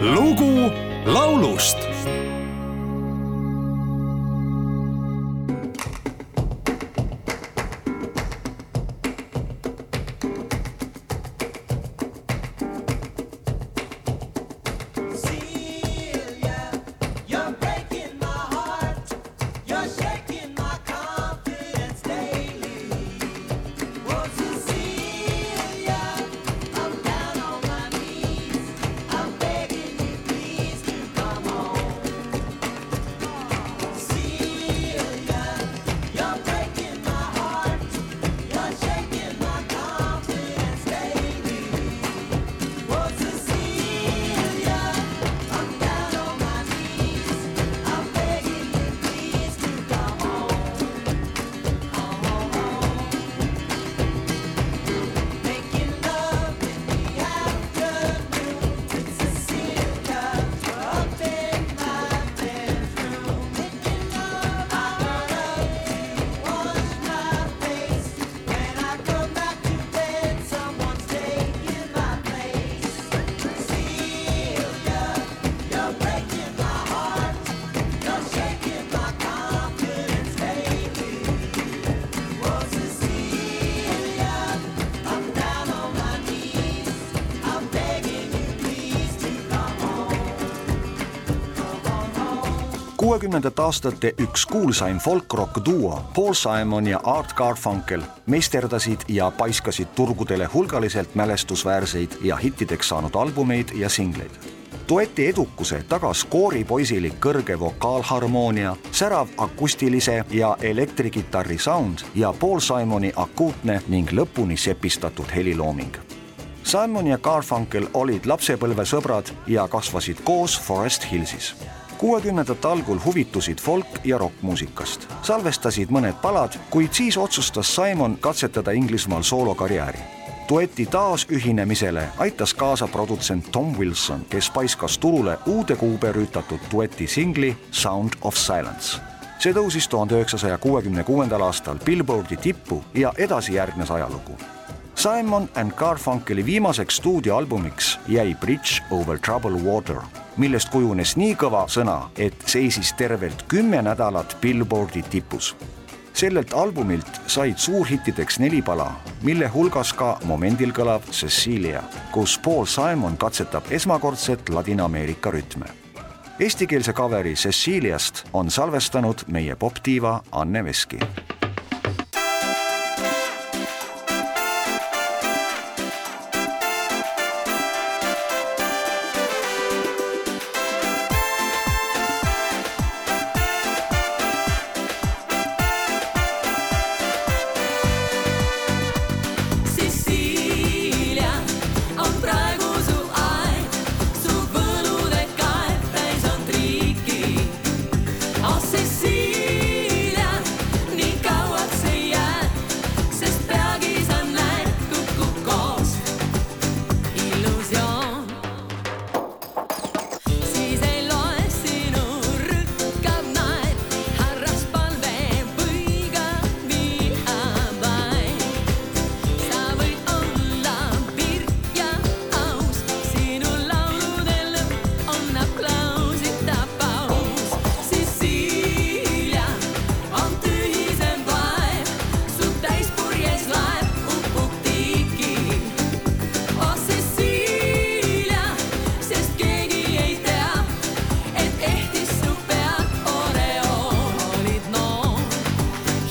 lugu laulust kuuekümnendate aastate üks kuulsaim folk-rock duo Paul Simon ja Art Garfunkel meisterdasid ja paiskasid turgudele hulgaliselt mälestusväärseid ja hittideks saanud albumeid ja singleid. dueti edukuse tagas kooripoisilik kõrge vokaalharmoonia, särav akustilise ja elektrikitarri sound ja Paul Simoni akuutne ning lõpuni sepistatud helilooming Simon ja Garfunkel olid lapsepõlvesõbrad ja kasvasid koos Forest Hillsis. Kuuekümnendate algul huvitusid folk- ja rokkmuusikast, salvestasid mõned palad, kuid siis otsustas Simon katsetada Inglismaal soolokarjääri. dueti taasühinemisele aitas kaasa produtsent Tom Wilson, kes paiskas turule uude kuube rüütatud dueti singli Sound of Silence. See tõusis tuhande üheksasaja kuuekümne kuuendal aastal Billboardi tippu ja edasi järgnes ajalugu Simon and Garfunkeli viimaseks stuudioalbumiks jäi Bridge over troubled water, millest kujunes nii kõva sõna, et seisis tervelt kümme nädalat Billboardi tipus. sellelt albumilt said suurhittideks neli pala, mille hulgas ka momendil kõlav Cecilia, kus Paul Simon katsetab esmakordset Ladina-Ameerika rütme. Eestikeelse kaveri Ceciliast on salvestanud meie popdiiva Anne Veski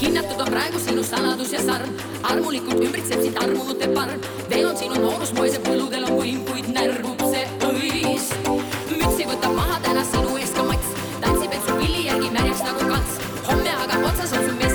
hinnatud on praegu sinu saladus ja sarm, armulikult ümbritseb sind armute parm. veel on sinu noorus moes ja põlludel on võim, kuid närvub see õis. mütsi võtab maha täna sinu ees ka mats, tantsib end su pilli järgi märjaks nagu kats. homme aga otsas on su mesimagus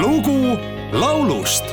lugu laulust